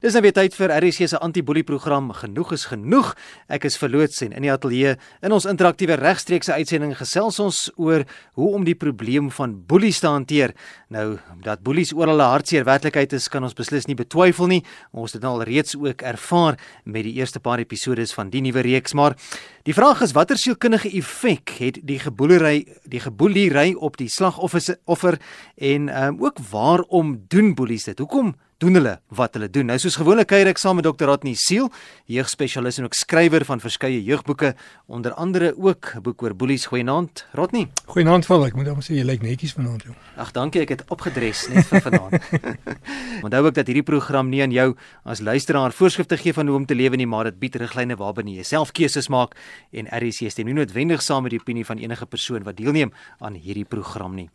Dis nou weer tyd vir RSC se anti-boelie program Genoeg is genoeg. Ek is verloots en in die ateljee in ons interaktiewe regstreekse uitsending gesels ons oor hoe om die probleem van boelies te hanteer. Nou dat boelies oral 'n hartseer werklikheid is, kan ons beslis nie betwyfel nie. Ons het dit al reeds ook ervaar met die eerste paar episode van die nuwe reeks, maar die vraag is watter sielkundige effek het die geboelery die geboelery op die slagoffer en um, ook waarom doen boelies dit? Hoekom doen hulle wat hulle doen. Nou soos gewoonlik kuier ek saam met Dr. Ratni Siel, jeugspesialis en ook skrywer van verskeie jeugboeke, onder andere ook 'n boek oor boelies. Goeienaand, Ratni. Goeienaand vir ek moet net sê jy lyk netjies vanaand, jong. Ag, dankie, ek het opgedres net vir vanaand. Onthou ook dat hierdie program nie aan jou as luisteraar voorskrifte gee van hoe om te lewe nie, maar dit bied riglyne waarbinne jy self keuses maak en RC stem nie noodwendig saam met die opinie van enige persoon wat deelneem aan hierdie program nie.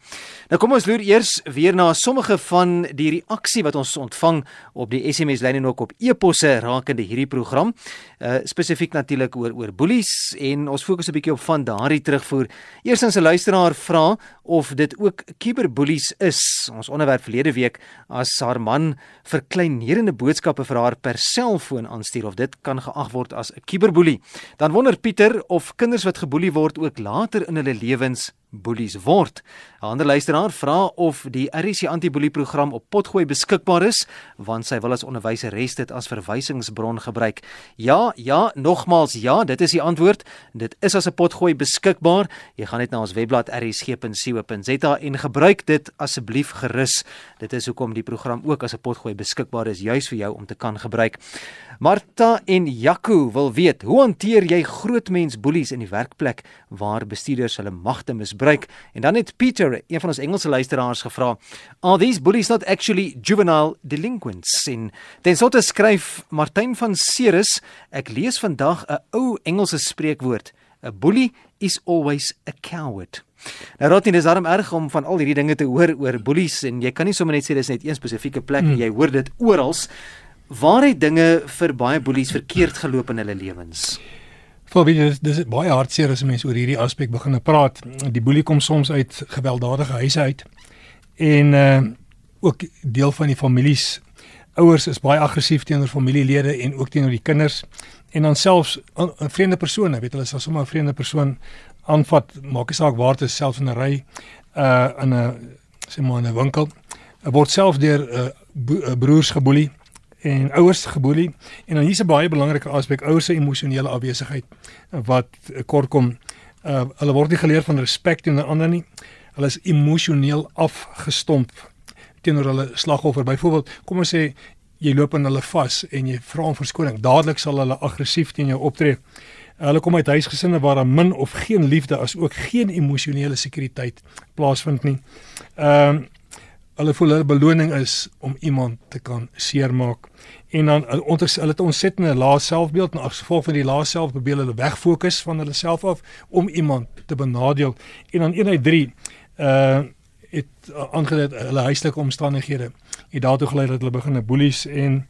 Nou kom ons loer eers weer na sommige van die reaksie wat ons ont ontvang op die SMS lyn en ook op e-posse rakende hierdie program. Uh spesifiek natuurlik oor oor boelies en ons fokus 'n bietjie op van daardie terugvoer. Eerstens 'n luisteraar vra of dit ook kiberboelies is. Ons onderwerp verlede week as haar man verkleinerende boodskappe vir haar per selfoon aanstuur of dit kan geag word as 'n kiberboelie. Dan wonder Pieter of kinders wat geboelie word ook later in hulle lewens boelies word. 'n Ander luisteraar vra of die RC antiboelie program op Potgooi beskikbaar is, want sy wil as onderwyseres dit as verwysingsbron gebruik. Ja, ja, nogmals ja, dit is die antwoord. Dit is as 'n Potgooi beskikbaar. Jy gaan net na ons webblad rsg.co.za en gebruik dit asseblief gerus. Dit is hoekom die program ook as 'n Potgooi beskikbaar is, juis vir jou om te kan gebruik. Martha en Jaco wil weet, hoe hanteer jy grootmens boelies in die werkplek waar bestuurders hulle magte misbruik? En dan het Peter, een van ons Engelse luisteraars gevra, "Are these bullies not actually juvenile delinquents?" En dan dit skryf Martin van Ceres, ek lees vandag 'n ou Engelse spreekwoord, "A bully is always a coward." Nou Rotty, dis darm erg om van al hierdie dinge te hoor oor boelies en jy kan nie sommer net sê dis net een spesifieke plek nie, mm. jy hoor dit oral. Waar het dinge vir baie boelies verkeerd geloop in hulle lewens? Vir wie dis dis baie hartseer as mense oor hierdie aspek begin praat. Die boelie kom soms uit gewelddadige huise uit. En uh ook deel van die families ouers is baie aggressief teenoor familielede en ook teenoor die kinders en dan selfs 'n vreemde persoon, weet hulle sal sommer 'n vreemde persoon aanvat, maak nie saak waar dit is, selfs in 'n ry uh in 'n sê maar 'n winkel. word self deur uh, broers geboelie en ouers geboelie. En dan hier's 'n baie belangrike aspek ouers se emosionele afwesigheid wat kort kom. Uh, hulle word nie geleer van respek teenoor ander nie. Hulle is emosioneel afgestomp teenoor hulle slagoffer. Byvoorbeeld kom ons sê jy loop in hulle vas en jy vra om verskoning. Dadelik sal hulle aggressief teen jou optree. Hulle kom uit huisgesinne waar daar min of geen liefde as ook geen emosionele sekuriteit plaasvind nie. Ehm uh, hulle voel hulle beloning is om iemand te kan seermaak. En dan onder hulle het ontsettende lae selfbeeld en as gevolg van die lae selfbeeld hulle wegfokus van hulle self af om iemand te benadeel. En dan 1 uit 3 uh het uh, aangedui hulle huislike omstandighede. Het daartoe gelei dat hulle begin 'n boelies en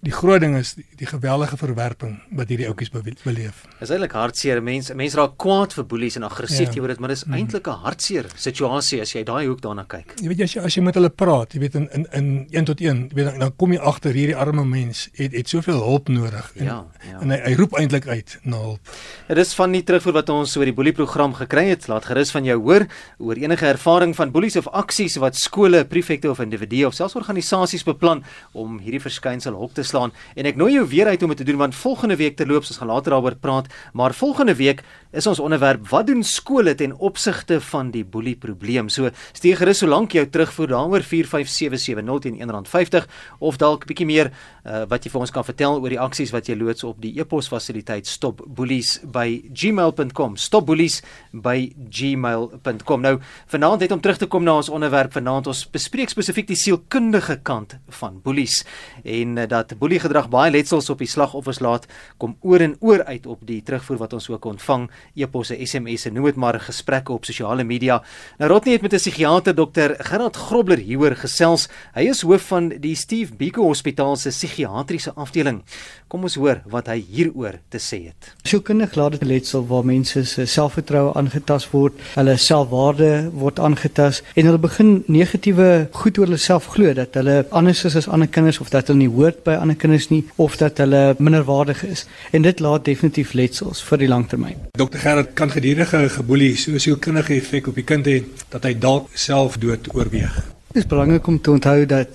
die groot ding is die, die geweldige verwerping wat hierdie ouetjies beleef. Is eintlik hartseer. Mense mense raak kwaad vir boelies en aggressief ja. teenoor ja. dit, maar dis mm. eintlik 'n hartseer situasie as jy daai hoek daarna kyk. Jy weet as jy as jy met hulle praat, jy weet in in in 1 tot 1, jy weet dan, dan kom jy agter hierdie arme mens het het soveel hulp nodig en ja, ja. en hy, hy roep eintlik uit na hulp. Dit is van die terugvoer wat ons oor die boelie program gekry het. Laat gerus van jou hoor oor enige ervaring van boelies of aksies wat skole, prefekte of individue of selfs organisasies beplan om hierdie verskynsel op te slaan en ek nooi jou weer uit om dit te doen want volgende week terloops ons gaan later daaroor praat maar volgende week is ons onderwerp wat doen skole ten opsigte van die boelie probleem. So stuur gerus so lank jou terugvoer daaroor 45770 teen R1.50 of dalk bietjie meer uh, wat jy vir ons kan vertel oor die aksies wat jy loods op die e-pos fasiliteit stopboelies@gmail.com. Stopboelies by gmail.com. Nou vanaand het om terug te kom na ons onderwerp vanaand ons bespreek spesifiek die sielkundige kant van boelies en uh, dat boelie gedrag baie letsels op die slagoffers laat kom oor en oor uit op die terugvoer wat ons ook ontvang e-posse, SMS'e, noem dit maar gesprekke op sosiale media. Nou Rotnie het met 'n psigiater Dr. Gerard Grobler hieroor gesels. Hy is hoof van die Steve Biko Hospitaal se psigiatriese afdeling. Kom ons hoor wat hy hieroor te sê het. Sielkundig laat dit letsel waar mense se selfvertroue aangetast word, hulle selfwaarde word aangetast en hulle begin negatiewe goed oor hulle self glo dat hulle anders is as ander kinders of dat hulle nie hoort by ander ander kinders nie of dat hulle minderwaardig is. En dit laat definitief letsels vir die langtermyn. Dr Gerard kan gedurende geboelie so 'n sielkundige effek op die kind hê dat hy dalk selfdood oorweeg. Dit is belangrik om te onthou dat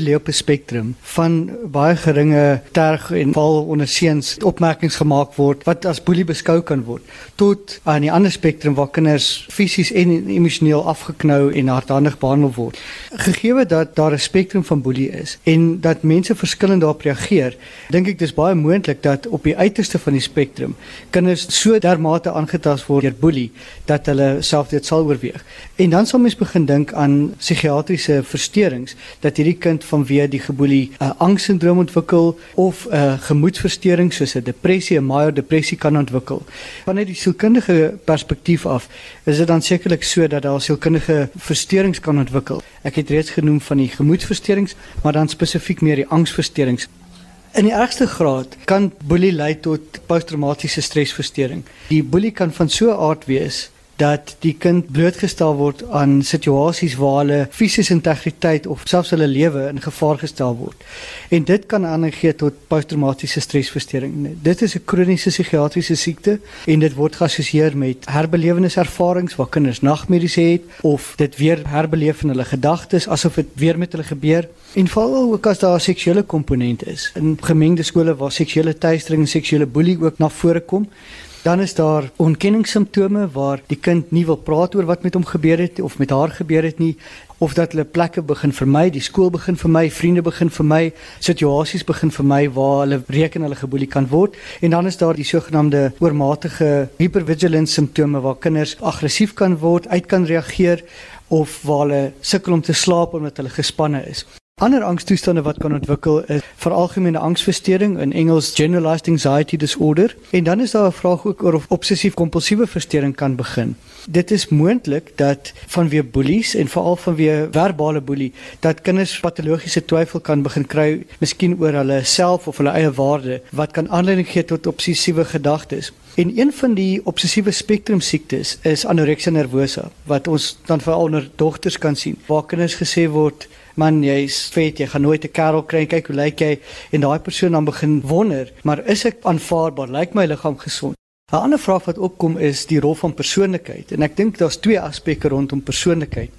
lê op 'n spektrum van baie geringe terg en val onder seuns opmerkings gemaak word wat as boelie beskou kan word tot aan die ander spektrum waar kinders fisies en emosioneel afgeknou en hardhandig behandel word. Gegee dat daar 'n spektrum van boelie is en dat mense verskillend daarop reageer, dink ek dis baie moontlik dat op die uiterste van die spektrum kinders so dermate aangetast word deur boelie dat hulle self dit sal oorweeg. En dan sal mens begin dink aan psigiatrie psigiatriese versteurings dat hierdie kind vanweë die geboelie 'n uh, angssindroom ontwikkel of 'n uh, gemoedversteuring soos 'n depressie, 'n major depressie kan ontwikkel. Vanuit die sielkundige perspektief af is dit dan sekerlik so dat daar sielkundige versteurings kan ontwikkel. Ek het reeds genoem van die gemoedversteurings, maar dan spesifiek meer die angsversteurings. In die ergste graad kan boelie lei tot posttraumatiese stresversteuring. Die boelie kan van so 'n aard wees dat die kind blootgestel word aan situasies waar hulle fisiese integriteit of selfs hulle lewe in gevaar gestel word. En dit kan aangee tot posttraumatiese stresversteuring. Dit is 'n kroniese psigiatriese siekte en dit word geassosieer met herbelewenservarings waar kinders nagmerries het of dit weer herbeleef in hulle gedagtes asof dit weer met hulle gebeur. En veral ook as daar 'n seksuele komponent is. In gemengde skole waar seksuele teistering en seksuele boelie ook na vore kom, Dan is daar ontkenningssimptome waar die kind nie wil praat oor wat met hom gebeur het of met haar gebeur het nie of dat hulle plekke begin vermy, die skool begin vermy, vriende begin vermy, situasies begin vermy waar hulle reken hulle geboelie kan word en dan is daar die sogenaamde oormatige hypervigilance simptome waar kinders aggressief kan word, uit kan reageer of waar hulle sukkel om te slaap omdat hulle gespanne is. Ander angstoestande wat kan ontwikkel is veralgemene angsversteuring in Engels generalized anxiety disorder en dan is daar 'n vraag ook oor of obsessief-kompulsiewe versteuring kan begin. Dit is moontlik dat vanweë boelies en veral vanweë verbale boelie dat kinders patologiese twyfel kan begin kry, miskien oor hulle self of hulle eie waarde wat kan aanleiding gee tot obsessiewe gedagtes. En een van die obsessiewe spektrum siektes is anorexia nervosa wat ons dan veral onder dogters kan sien waar kinders gesê word man jy's vet, jy gaan nooit 'n kerel kry. Kyk hoe lyk jy? En daai persoon dan begin wonder, maar is ek aanvaarbaar? Lyk my liggaam gesond? 'n Ander vraag wat opkom is die rol van persoonlikheid en ek dink daar's twee aspekte rondom persoonlikheid.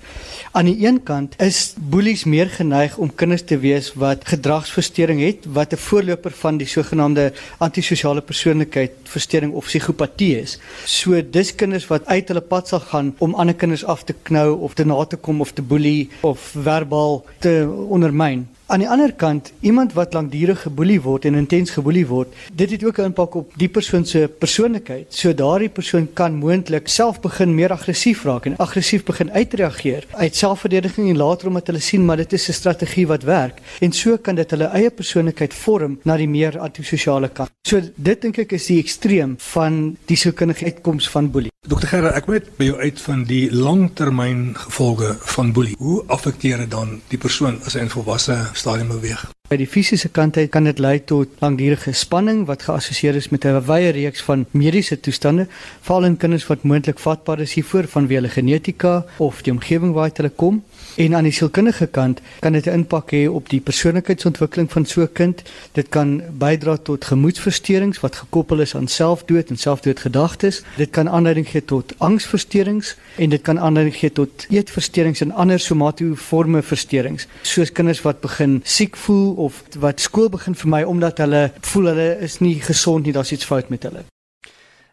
Aan die een kant is boelies meer geneig om kinders te wees wat gedragsversteuring het, wat 'n voorloper van die sogenaamde antisosiale persoonlikheidsversteuring of psigopatie is. So dis kinders wat uit hulle pad sal gaan om ander kinders af te knou of te na te kom of te boelie of verbaal te ondermyn. Aan die ander kant, iemand wat lankdurig geboelie word en intens geboelie word, dit het ook 'n impak op die persoon se persoonlikheid. So daardie persoon kan moontlik self begin meer aggressief raak en aggressief begin uitreageer uit selfverdediging en later omdat hulle sien maar dit is 'n strategie wat werk en so kan dit hulle eie persoonlikheid vorm na die meer antisosiale kant. So dit dink ek is die ekstreem van die sielkundige uitkoms van boelie. Dokter Gerard, ek weet by jou uit van die langtermyn gevolge van boelie. Hoe affekteer dit dan die persoon as hy in volwasse stadium beweeg. By die fisiese kant uit kan dit lei tot langdurige spanning wat geassosieer is met 'n wye reeks van mediese toestande, veral in kinders wat moontlik vatbaar is hiervoor vanweë hulle genetika of die omgewing waaruit hulle kom. En aan die sielkundige kant kan dit 'n impak hê op die persoonlikheidsontwikkeling van so 'n kind. Dit kan bydra tot gemoedversteurings wat gekoppel is aan selfdood en selfdoodgedagtes. Dit kan aanleiding gee tot angsversteurings en dit kan aanleiding gee tot eetversteurings en ander somatoforme versteurings, soos kinders wat begin siek voel of wat skool begin vermy omdat hulle voel hulle is nie gesond nie, daar's iets fout met hulle.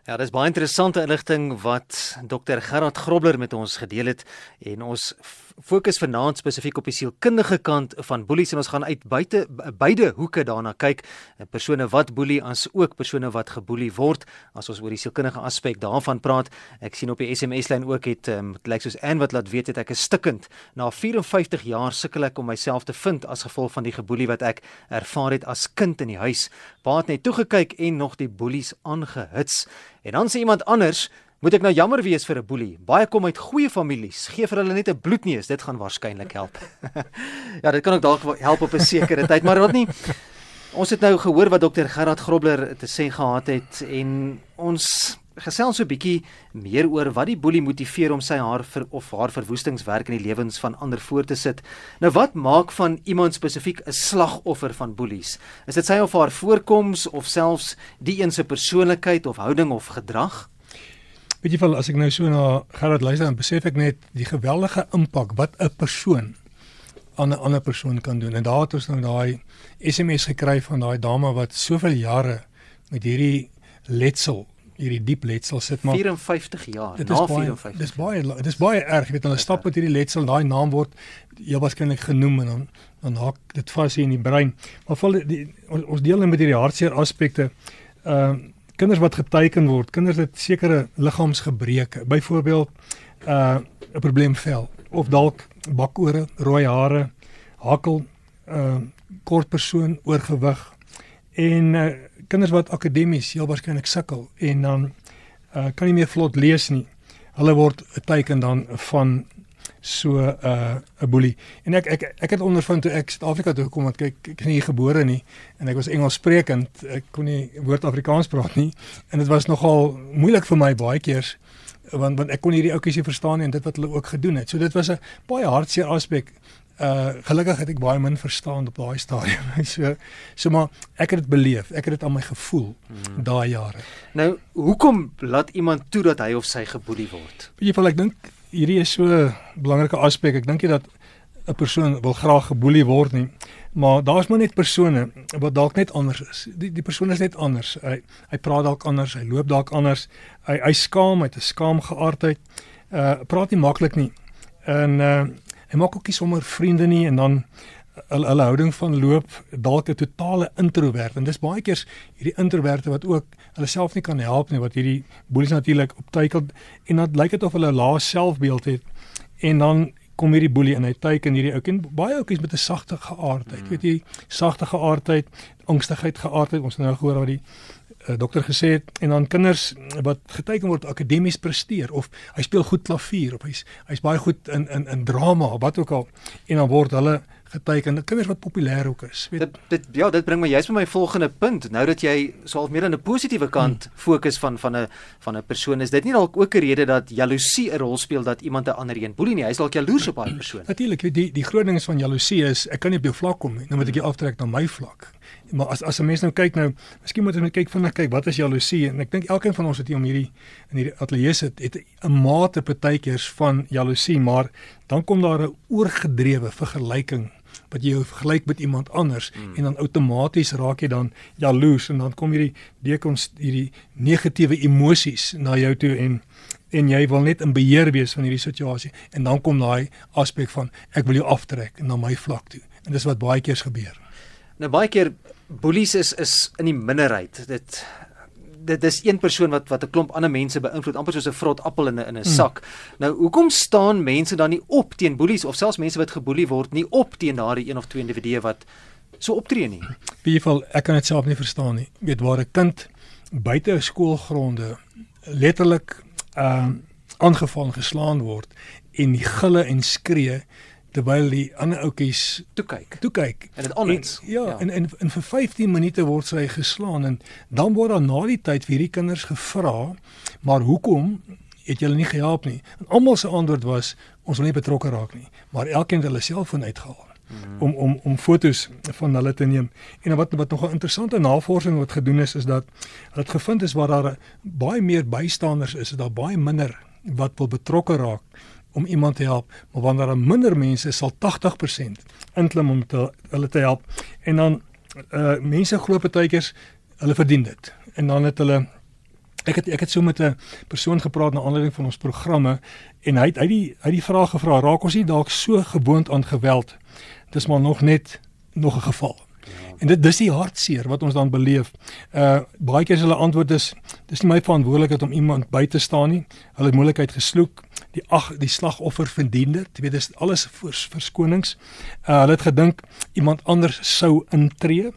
Ja, dis baie interessante inligting wat Dr. Gerard Grobler met ons gedeel het en ons fokus vanaand spesifiek op die sielkundige kant van boelies en ons gaan uit buite beide hoeke daarna kyk. persone wat boelie as ook persone wat geboelie word as ons oor die sielkundige aspek daarvan praat. Ek sien op die SMS lyn ook het um, dit lyk soos Ann wat laat weet het ek is stikkend. Na 54 jaar sukkel ek om myself te vind as gevolg van die geboelie wat ek ervaar het as kind in die huis. Pa het net toe gekyk en nog die boelies aangehits. En dan sê iemand anders Moet ek nou jammer wees vir 'n boelie? Baie kom uit goeie families. Gee vir hulle net 'n bloedneus, dit gaan waarskynlik help. ja, dit kan ook dalk help op 'n sekere tyd, maar wat nie. Ons het nou gehoor wat dokter Gerard Grobler te sê gehad het en ons gesels so 'n bietjie meer oor wat die boelie motiveer om sy haar vir of haar verwoestingswerk in die lewens van ander voor te sit. Nou wat maak van iemand spesifiek 'n slagoffer van boelies? Is dit sy of haar voorkoms of selfs die een se persoonlikheid of houding of gedrag? Weet jy wel as ek nou so na Gerard luister dan besef ek net die geweldige impak wat 'n persoon aan 'n ander persoon kan doen. En daar het ons nou daai SMS gekry van daai dame wat soveel jare met hierdie letsel hierdie diep letsel sit maar 54 jaar na 54 dis baie dis baie erg jy weet hulle stap met hierdie letsel daai naam word heel waarskynlik genoem en dan dan hak dit vas hier in die brein. Maar val die, ons, ons deel net met hierdie hartseer aspekte. Ehm uh, kinders wat geteken word kinders het sekere liggaamsgebreke byvoorbeeld uh, 'n probleem vel of dalk bakore rooi hare hakkel uh, kort persoon oorgewig en uh, kinders wat akademies heel waarskynlik sukkel en dan uh, kan nie meer vlot lees nie. Hulle word 'n teken dan van so 'n uh, 'n boelie. En ek ek ek het ondervind toe ek Suid-Afrika toe gekom het, kyk ek is nie gebore nie en ek was Engels sprekend. Ek kon nie woord Afrikaans praat nie en dit was nogal moeilik vir my baie keers want want ek kon hierdie ouppies nie verstaan nie en dit wat hulle ook gedoen het. So dit was 'n baie hartseer aspek uh gelukkig het ek baie min verstaan op daai stadium. so so maar ek het dit beleef. Ek het dit aan my gevoel hmm. daai jare. Nou, hoekom laat iemand toe dat hy of sy geboelie word? Weet jy wel ek dink hierdie is so 'n belangrike aspek. Ek dink jy dat 'n persoon wil graag geboelie word nie, maar daar's maar net persone wat dalk net anders is. Die die persoon is net anders. Hy hy praat dalk anders, hy loop dalk anders. Hy hy skaam, hy het 'n skaamgeaardheid. Uh praat nie maklik nie. En uh hy maak ook nie sommer vriende nie en dan hulle hulle houding van loop dalk 'n totale introwert en dis baie keer hierdie introverte wat ook hulle self nie kan help nie wat hierdie boelies natuurlik optuikel en dan lyk dit of hulle 'n lae selfbeeld het en dan kom hierdie boelie en hy teiken hierdie ou kind baie ouetjies met 'n sagte geaardheid mm. weet jy sagte geaardheid angstigheid geaardheid ons nou gehoor wat die uh, dokter gesê het en dan kinders wat geteken word akademies presteer of hy speel goed klavier of hy's hy's baie goed in in in drama wat ook al en dan word hulle geteken. Kinders wat populêr ook is weet. Dit, dit ja dit bring my juist by my volgende punt. Nou dat jy swaal meer aan 'n positiewe kant hmm. fokus van van 'n van 'n persoon is dit nie dalk ook 'n rede dat jaloesie 'n rol speel dat iemand 'n ander een boelie nie? Hy's dalk jaloers op daai persoon. Natuurlik die die groot ding is van jaloesie is ek kan nie op jou vlak kom nie nou moet ek jou aftrek na my vlak maar as as 'n mens nou kyk nou, miskien moet ons kyk vinnig kyk wat is jaloesie en ek dink elkeen van ons het hier om hierdie in hierdie ateljee sit het 'n mate partykeers van jaloesie, maar dan kom daar 'n oorgedrewe vergelyking wat jy vergelyk met iemand anders mm. en dan outomaties raak jy dan jaloers en dan kom hierdie dekons hierdie negatiewe emosies na jou toe en en jy wil net in beheer wees van hierdie situasie en dan kom daai aspek van ek wil jou aftrek na my vlak toe en dis wat baie keer gebeur. Nou baie keer boelies is is in die minderheid. Dit dit is een persoon wat wat 'n klomp ander mense beïnvloed, amper soos 'n vrot appel in 'n in 'n hmm. sak. Hmm. Nou, hoekom staan mense dan nie op teen boelies of selfs mense wat geboelie word nie op teen daardie een of twee individue wat so optree nie? Wie geval ek kan dit self nie verstaan nie. Jy weet waar 'n kind buite skoolgronde letterlik ehm uh, aangeval geslaan word en die gille en skree terwyl die ander ouetjies toe kyk. Toe kyk. En dit onmens. Ja, ja, en en en vir 15 minute word sy geslaan en dan word daar na die tyd vir hierdie kinders gevra, maar hoekom het julle nie gehelp nie? En almal se antwoord was ons wil nie betrokke raak nie, maar elkeen het hulle selfoon uitgehaal. Hmm. om om om fotos van hulle te neem. En wat wat nog 'n interessante navorsing wat gedoen is is dat hulle het gevind is waar daar baie meer bystanders is, is daar baie minder wat wil betrokke raak om iemand te help, maar wanneer daar minder mense is, sal 80% inklim om te, hulle te help. En dan uh mense glo partykeers hulle verdien dit. En dan het hulle ek het ek het so met 'n persoon gepraat na aanleiding van ons programme en hy het hy die hy die vraag gevra, raak ons nie dalk so gewoond aan geweld? Dis maar nog net nog 'n geval. En dit dis die hartseer wat ons dan beleef. Uh baie keer is hulle antwoord is dis nie my verantwoordelikheid om iemand by te staan nie. Hulle het moontlikheid gesloek. Die ag die slagoffer verdien dit. Jy weet dis alles vers, verskonings. Uh hulle het gedink iemand anders sou intree.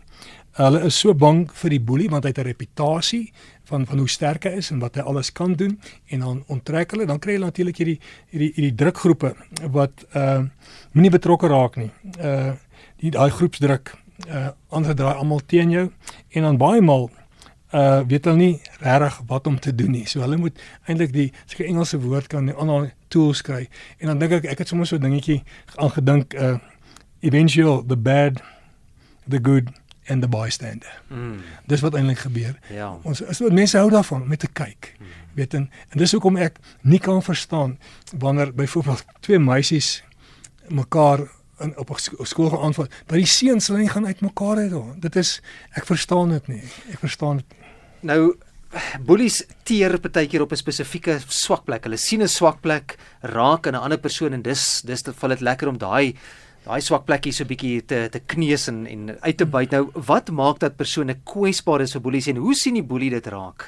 Uh, hulle is so bang vir die boelie want hy het 'n reputasie van van hoe sterk hy is en wat hy alles kan doen en dan onttrek hulle dan kry jy natuurlik hierdie hierdie hierdie drukgroepe wat uh nie betrokke raak nie. Uh die daai groepsdruk uh ander draai almal teen jou en dan baie maal uh weet hulle nie regtig wat om te doen nie. So hulle moet eintlik die seker Engelse woord kan ander tools kry. En dan dink ek ek het sommer so 'n dingetjie aangedink uh eventual the bad the good and the bystander. Mm. Dis wat eintlik gebeur. Ja. Ons as mense hou daarvan om te kyk. Mm. Weet en, en dis hoekom ek nie kan verstaan wanneer byvoorbeeld twee meisies mekaar in op skool gaan aanval dat die seuns hulle nie gaan uitmekaar uit hoor. Dit is ek verstaan dit nie. Ek verstaan dit. Nou bullies teer partykeer op 'n spesifieke swak plek. Hulle sien 'n swak plek raak in 'n ander persoon en dis dis dit val dit lekker om daai daai swak plekkie so bietjie te te kneus en en uit te byt. Nou, wat maak dat persone kwesbaar is vir boelies en hoe sien die boelie dit raak?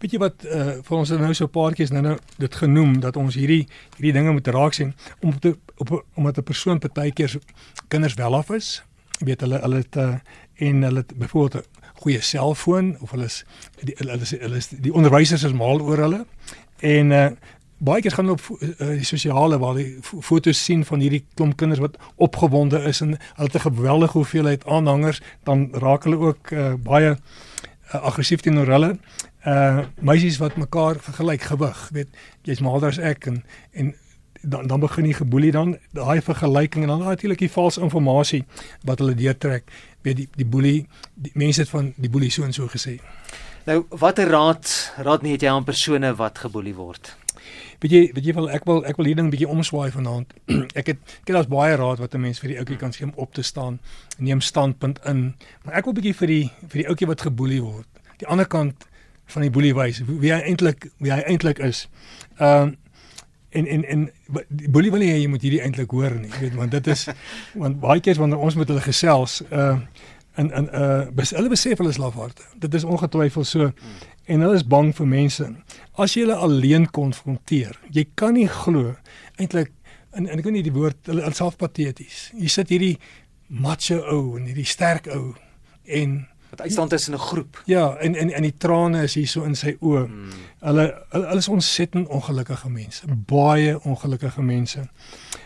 Weet jy wat uh, vir ons nou so 'n paar keer nou nou dit genoem dat ons hierdie hierdie dinge moet raak sien om te op omdat 'n persoon partykeer kinders wel af is. Weet hulle hulle het uh, en hulle byvoorbeeld goeie selfoon of hulle is die, hulle is hulle is die onderwysers is mal oor hulle en uh, baie keer gaan hulle op uh, die sosiale waar die foto's sien van hierdie klomp kinders wat opgewonde is en hulle het 'n geweldige hoeveelheid aanhangers, dan raak hulle ook uh, baie uh, aggressief teenoor hulle. Uh meisies wat mekaar vergelyk gewig, weet jy's maler as ek en en dan dan begin die geboelie dan daai vergelyking en dan natuurlik die valse inligting wat hulle deurtrek weet die die boelie die mense het van die boelie so en so gesê. Nou watter raad raad nie het jy aan persone wat geboelie word? Weet jy, weet jy wel ek wil ek wil hier ding bietjie omswaai vanaand. ek het ek het daar's baie raad wat 'n mens vir die ouetjie kan gee om op te staan neem standpunt in. Maar ek wil bietjie vir die vir die ouetjie wat geboelie word. Die ander kant van die boelie wys wie hy eintlik wie hy eintlik is. Ehm um, en en en boelie wil nie jy moet hierdie eintlik hoor nie. Weet want dit is want baie keer wanneer ons met hulle gesels, uh en en uh bes, hulle besef hulle is lafharde. Dit is ongetwyfeld so. Hmm en hulle is bang vir mense. As jy hulle alleen konfronteer, jy kan nie glo eintlik en, en ek weet nie die woord hulle is self pateties. Jy sit hierdie macho ou en hierdie sterk ou en wat uitstaan tussen 'n groep. Ja, en en en die trane is hier so in sy oë. Hmm. Hulle hulle is ontsettend ongelukkige mense, baie ongelukkige mense.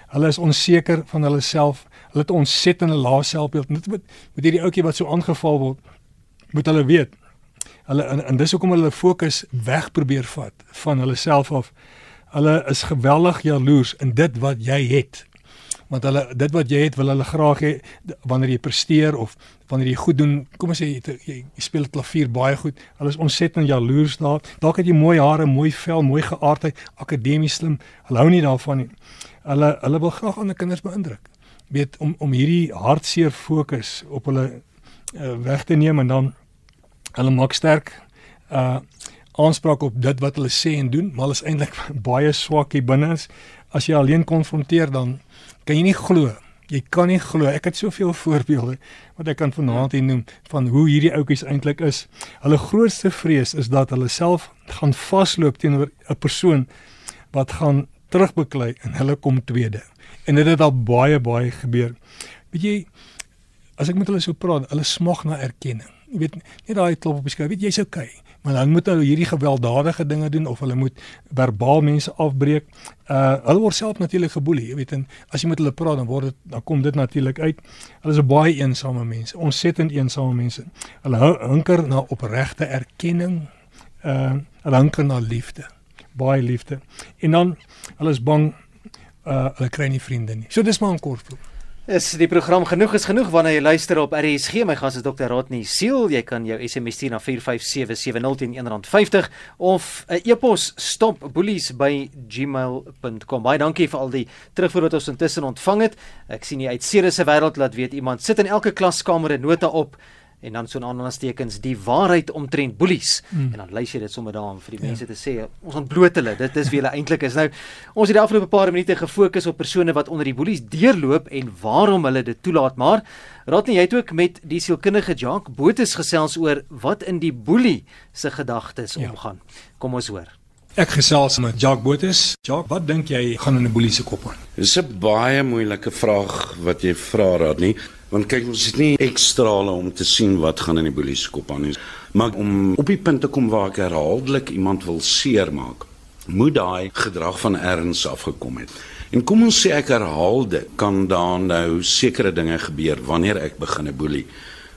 Hulle is onseker van hulle self. Hulle het ontsettende lae selfbeeld. Met met hierdie ouetjie wat so aangeval word, moet hulle weet hulle en, en dis hoekom hulle fokus weg probeer vat van hulle self af. Hulle is geweldig jaloers in dit wat jy het. Want hulle dit wat jy het wil hulle graag hê wanneer jy presteer of wanneer jy goed doen. Kom ons sê jy, jy, jy speel klavier baie goed. Hulle is ontsettend jaloers daar. Dalk het jy mooi hare, mooi vel, mooi geaardheid, akademies slim. Hulle hou nie daarvan nie. Hulle hulle wil graag ander kinders beïndruk. Weet om om hierdie hartseer fokus op hulle uh, weg te neem en dan hulle maak sterk uh aanspraak op dit wat hulle sê en doen, maar hulle is eintlik baie swak hier binne. As jy alleen konfronteer dan kan jy nie glo. Jy kan nie glo. Ek het soveel voorbeelde wat ek kan vanaand hier noem van hoe hierdie ouetjies eintlik is. Hulle grootste vrees is dat hulle self gaan vasloop teenoor 'n persoon wat gaan terugbeklei en hulle kom tweede. En dit het al baie baie gebeur. Weet jy, as ek met hulle so praat, hulle smag na erkenning jy weet net daai klop op die skouer, weet jy's okay. Maar dan moet hulle hierdie gewelddadige dinge doen of hulle moet verbaal mense afbreek. Uh hulle word self natuurlik geboelie, jy weet en as jy met hulle praat dan word dit dan kom dit natuurlik uit. Hulle is baie eensame mense, ontsettend eensame mense. Hulle hunker na opregte erkenning. Uh hulle hunker na liefde. Baie liefde. En dan hulle is bang uh hulle kry nie vriende nie. So dis maar 'n kort proef. Is die program genoeg is genoeg? Wanneer jy luister op RSG my gas is Dr. Rodney Siel jy kan jou SMS stuur na 45770 teen R1.50 of 'n uh, e-pos stopbullies@gmail.com baie dankie vir al die terugvoer wat ons intussen ontvang het. Ek sien jy uit Ceres se wêreld laat weet iemand sit in elke klaskamer 'n nota op en dan so 'n aanhalingstekens die waarheid omtrent boelies mm. en dan lys jy dit sommer daar vir die ja. mense ja. te sê ons ontbloot hulle dit is wie hulle eintlik is nou ons het die afgelope paar minute gefokus op persone wat onder die boelies deurloop en waarom hulle dit toelaat maar nie jy het ook met die sielkundige Jacques Botes gesels oor wat in die boelie se gedagtes ja. omgaan kom ons hoor Ek gesels met Jacques Botes. Jacques, wat dink jy gaan in 'n boelie se kop aan? Dis 'n baie moeilike vraag wat jy vra, Radnie. Want kyk ons het nie ekstrale om te sien wat gaan in die boelie se kop aan nie. Maar om op die punt te kom waar ek herhaaldelik iemand wil seermaak, moet daai gedrag van erns afgekom het. En kom ons sê ek herhaal dit, kan daar nou sekere dinge gebeur wanneer ek begin 'n boelie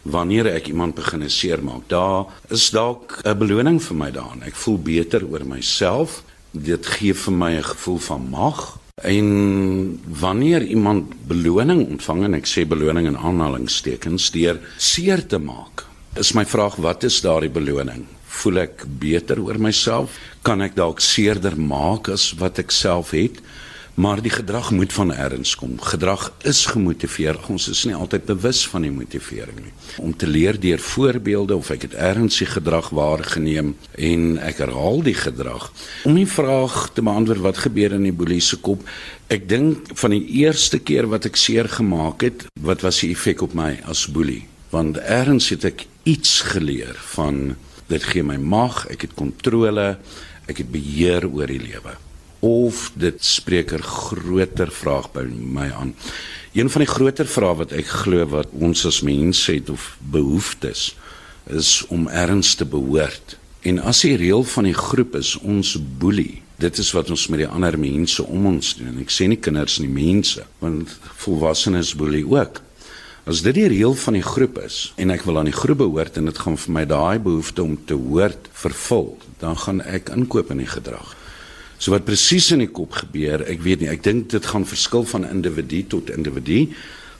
wanneer ek iemand begin seermaak. Daar is dalk 'n beloning vir my daarin. Ek voel beter oor myself. Dit gee vir my 'n gevoel van mag. En wanneer iemand beloning ontvang en ek sê beloning in aanhalingstekens deur seer te maak, is my vraag wat is daardie beloning? Voel ek beter oor myself? Kan ek dalk seerder maak as wat ek self het? Maar die gedrag moet van ergens kom. Gedrag is gemotiveer. Ons is nie altyd bewus van die motivering nie. Om te leer deur voorbeelde of ek het ergens die gedrag waargeneem en ek herhaal die gedrag. Om die vraag te beantwoord wat gebeur in die boelie se kop. Ek dink van die eerste keer wat ek seer gemaak het, wat was die effek op my as boelie? Want ergens het ek iets geleer van dit gee my mag, ek het kontrole, ek het beheer oor die lewe of dit spreek 'n groter vraag by my aan. Een van die groter vrae wat ek glo wat ons as mense het of behoeftes is om erns te behoort. En as die reël van die groep is ons boelie, dit is wat ons met die ander mense om ons doen. En ek sê nie kinders nie, mense, want volwassenes boelie ook. As dit die reël van die groep is en ek wil aan die groep behoort en dit gaan vir my daai behoefte om te hoort vervul, dan gaan ek inkoop in die gedrag. So wat presies in die kop gebeur, ek weet nie. Ek dink dit gaan verskil van individu tot individu,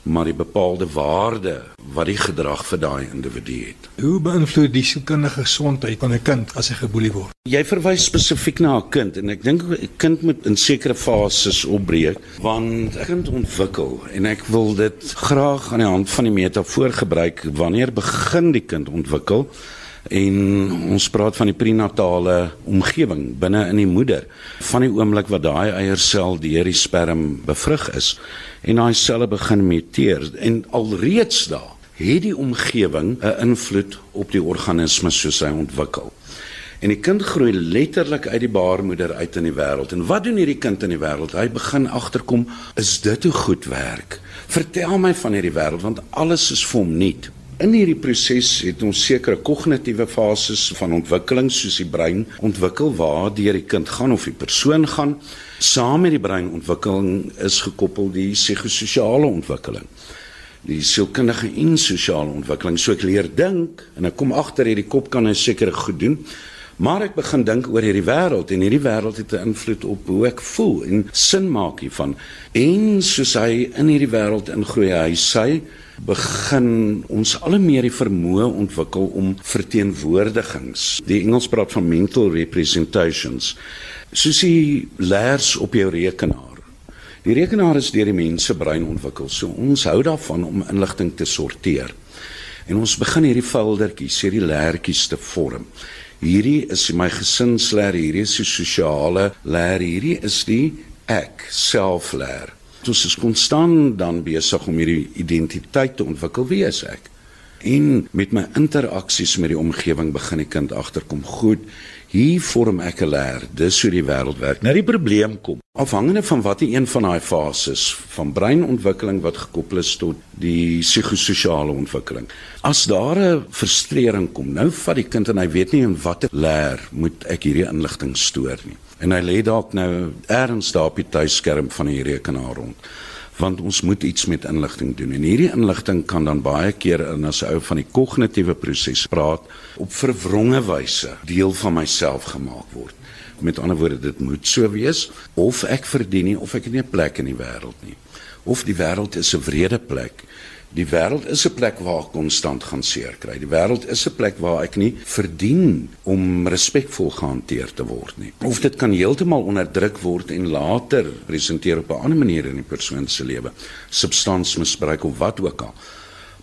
maar die bepaalde waarde wat die gedrag vir daai individu het. Hoe beïnvloed die sielkundige gesondheid van 'n kind as hy geboelie word? Jy verwys spesifiek na 'n kind en ek dink 'n kind moet in sekere fases opbreek want 'n kind ontwikkel en ek wil dit graag aan die hand van die metafoor gebruik wanneer begin die kind ontwikkel? En ons praat van die prenatale omgewing binne in die moeder. Van die oomblik wat daai eiersel deur die sperm bevrug is en daai selle begin muteer en alreeds daar het die omgewing 'n invloed op die organisme soos hy ontwikkel. En die kind groei letterlik uit die baarmoeder uit in die wêreld. En wat doen hierdie kind in die wêreld? Hy begin agterkom is dit hoe goed werk? Vertel my van hierdie wêreld want alles is vir hom nuut In hierdie proses het ons sekere kognitiewe fases van ontwikkeling soos die brein ontwikkel waar deur die kind gaan of die persoon gaan. Saam met die breinontwikkeling is gekoppel die psigososiale ontwikkeling. Die sielkundige en sosiale ontwikkeling. So ek leer dink en ek kom agter hierdie kop kan 'n sekere goed doen. Maar ek begin dink oor hierdie wêreld en hierdie wêreld het 'n invloed op hoe ek voel en sin maak hiervan. En soos hy in hierdie wêreld ingroei, hy sê begin ons al meer die vermoë ontwikkel om verteenwoordigings. Die Engels praat van mental representations. Soos die leers op jou rekenaar. Die rekenaar is deur die mens se brein ontwikkel. So ons hou daarvan om inligting te sorteer. En ons begin hierdie foldertjies, hierdie leertjies te vorm. Hierdie is my gesinsleer, hierdie is die sosiale leer, hierdie is die ek selfleer. Ons is konstant dan besig om hierdie identiteit te ontwikkel. Wie is ek? En met my interaksies met die omgewing begin die kind agterkom. Goed, hier vorm ek 'n leer. Dis hoe die wêreld werk. Nou die probleem kom. Afhangende van watter een van daai fases van breinontwikkeling wat gekoppel is tot die psigososiale ontwikkeling. As daar 'n frustrering kom, nou vat die kind en hy weet nie in watter leer moet ek hierdie inligting stoor nie. En hy lê dalk nou ergens daar op die tuiskerm van die rekenaar rond want ons moet iets met inligting doen. En hierdie inligting kan dan baie keer in as ou van die kognitiewe proses praat op verwronge wyse deel van myself gemaak word met ander woorde dit moet so wees of ek verdien nie of ek het nie 'n plek in die wêreld nie of die wêreld is 'n wrede plek Die wêreld is 'n plek waar ek konstant gaan seer kry. Die wêreld is 'n plek waar ek nie verdien om respekvol gehanteer te word nie. Of dit kan heeltemal onderdruk word en later presenteer op 'n ander manier in die persoon se lewe. Substansmisbruik of wat ook al.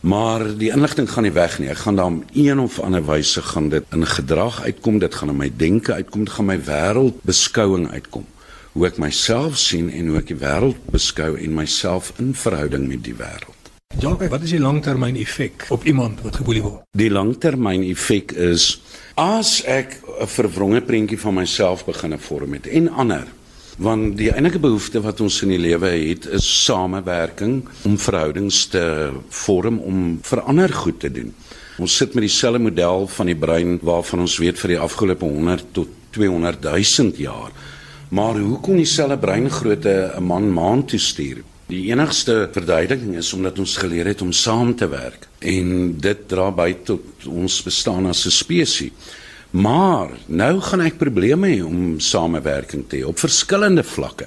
Maar die inligting gaan nie weg nie. Ek gaan daar op een of ander wyse gaan dit in gedrag uitkom, dit gaan in my denke uitkom, dit gaan my wêreldbeskouing uitkom. Hoe ek myself sien en hoe ek die wêreld beskou en myself in verhouding met die wêreld. Jacques, wat is die langtermyn effek op iemand wat geboelie word? Die langtermyn effek is as ek 'n verwronge prentjie van myself begin vorm het en ander want die enige behoefte wat ons in die lewe het is samewerking om verhoudings te vorm om vir ander goed te doen. Ons sit met dieselfde model van die brein waarvan ons weet vir die afgelope 100 tot 200 000 jaar. Maar hoe kon dieselfde breingrootte 'n man maan toe stuur? Die enigste verduideliking is omdat ons geleer het om saam te werk en dit dra by tot ons bestaan as 'n spesies. Maar nou gaan ek probleme hê om samewerking te hê op verskillende vlakke.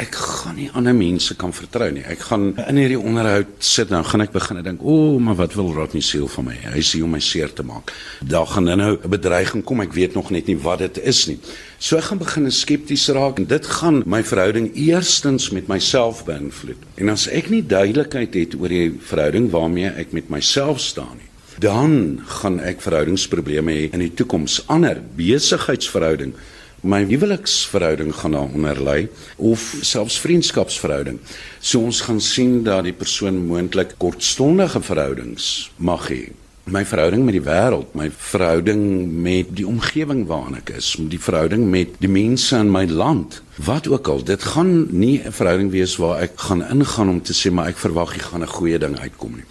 Ek gaan nie ander mense kan vertrou nie. Ek gaan in hierdie onderhoud sit en gaan ek begin dink, "O, oh, maar wat wil Rodney Seal van my? Hy sê om my seer te maak." Daar gaan nou 'n bedreiging kom. Ek weet nog net nie wat dit is nie. So ek gaan begin skepties raak en dit gaan my verhouding eerstens met myself beïnvloed. En as ek nie duidelikheid het oor die verhouding waarmee ek met myself staan nie, dan gaan ek verhoudingsprobleme hê in die toekoms. Ander besigheidsverhouding, my huweliksverhouding gaan daaronder lê of selfs vriendskapsverhouding. So ons gaan sien dat die persoon moontlik kortstondige verhoudings mag hê. My verhouding met die wêreld, my verhouding met die omgewing waarin ek is, die verhouding met die mense in my land, wat ook al, dit gaan nie 'n verhouding wees waar ek gaan ingaan om te sê maar ek verwag jy gaan 'n goeie ding uitkom nie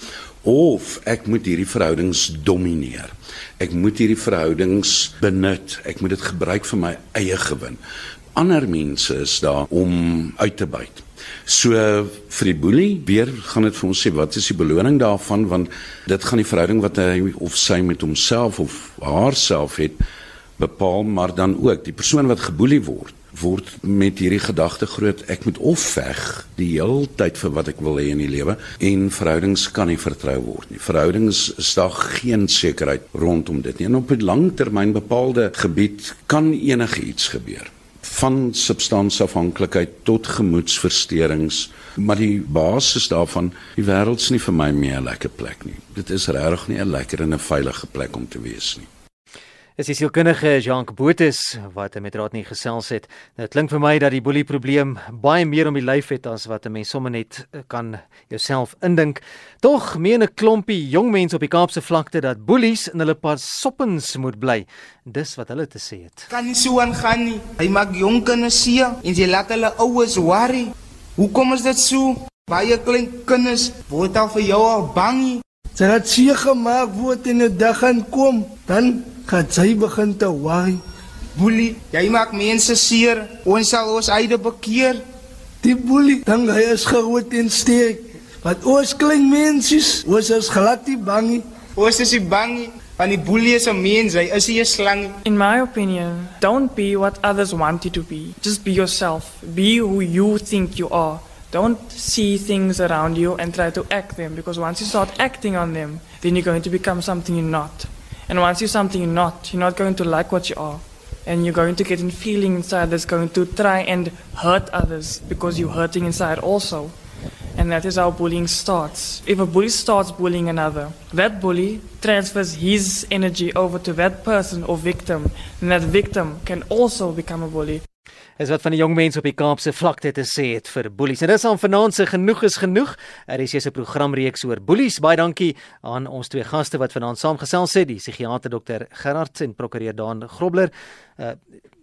of ek moet hierdie verhoudings domineer. Ek moet hierdie verhoudings benut. Ek moet dit gebruik vir my eie gewin. Ander mense is daar om uit te byt. So vir die boelie weer gaan dit vir ons sê wat is die beloning daarvan want dit gaan die verhouding wat hy of sy met homself of haarself het bepaal maar dan ook die persoon wat geboelie word word met hierdie gedagte groot. Ek moet of veg die hele tyd vir wat ek wil hê in die lewe en verhoudings kan nie vertrou word nie. Verhoudings is daar geen sekerheid rondom dit nie. En op 'n langtermyn bepaalde gebied kan enigiets gebeur. Van substansafhanklikheid tot gemoedsversteurings. Maar die basis daarvan die wêreld's nie vir my meer 'n lekker plek nie. Dit is regtig nie 'n lekker en 'n veilige plek om te wees nie Dis die sielkundige Jean Botus wat met Raad nie gesels het. Dit klink vir my dat die boelie probleem baie meer om die lyf het as wat 'n mens sommer net eh, kan jouself indink. Tog meen 'n klompie jong mense op die Kaapse vlakte dat boelies in hulle pas soppens moet bly. Dis wat hulle te sê het. Kan nie so aangaan nie. Hy maak jong kinders seer en jy laat hulle oues worry. Hoekom is dit so? Baie klein kinders word al vir jou al bang. Sy het seer gemaak word in 'n dag gaan kom, dan gaan sy begin te worry. Boelie, jy maak mense seer. Ons sal ons eie bekeer. Die boelie, dan hy is groot en sterk. Wat ons klein mensies, ons is glad nie bang. Ons is nie bang. Want die boelie is mens, hy is nie 'n slang. In my opinion, don't be what others want you to be. Just be yourself. Be who you think you are. Don't see things around you and try to act them because once you start acting on them, then you're going to become something you're not. And once you're something you're not, you're not going to like what you are. And you're going to get a feeling inside that's going to try and hurt others because you're hurting inside also. And that is how bullying starts. If a bully starts bullying another, that bully transfers his energy over to that person or victim. And that victim can also become a bully. Is wat van die jong mense op die Kaapse vlakte te sê het vir boelies. En dis aan vanaand se genoeg is genoeg. Er is 'n programreeks oor boelies. Baie dankie aan ons twee gaste wat vanaand saamgesels het, die psigiater Dr Gerard en prokureur Daan Grobler. Uh,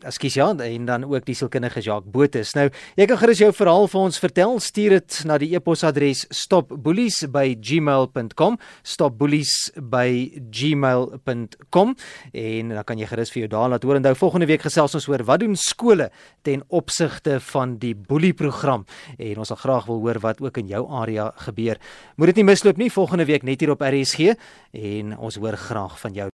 Ekskuus ja, en dan ook die sielkundige Jacques Botus. Nou, jy kan gerus jou verhaal vir ons vertel. Stuur dit na die e-posadres stopbullies@gmail.com, stopbullies@gmail.com en dan kan jy gerus vir jou daar laat hoor. Onthou volgende week gesels ons oor wat doen skole ten opsigte van die boelieprogram en ons sal graag wil hoor wat ook in jou area gebeur. Moet dit nie misloop nie volgende week net hier op RSG en ons hoor graag van jou.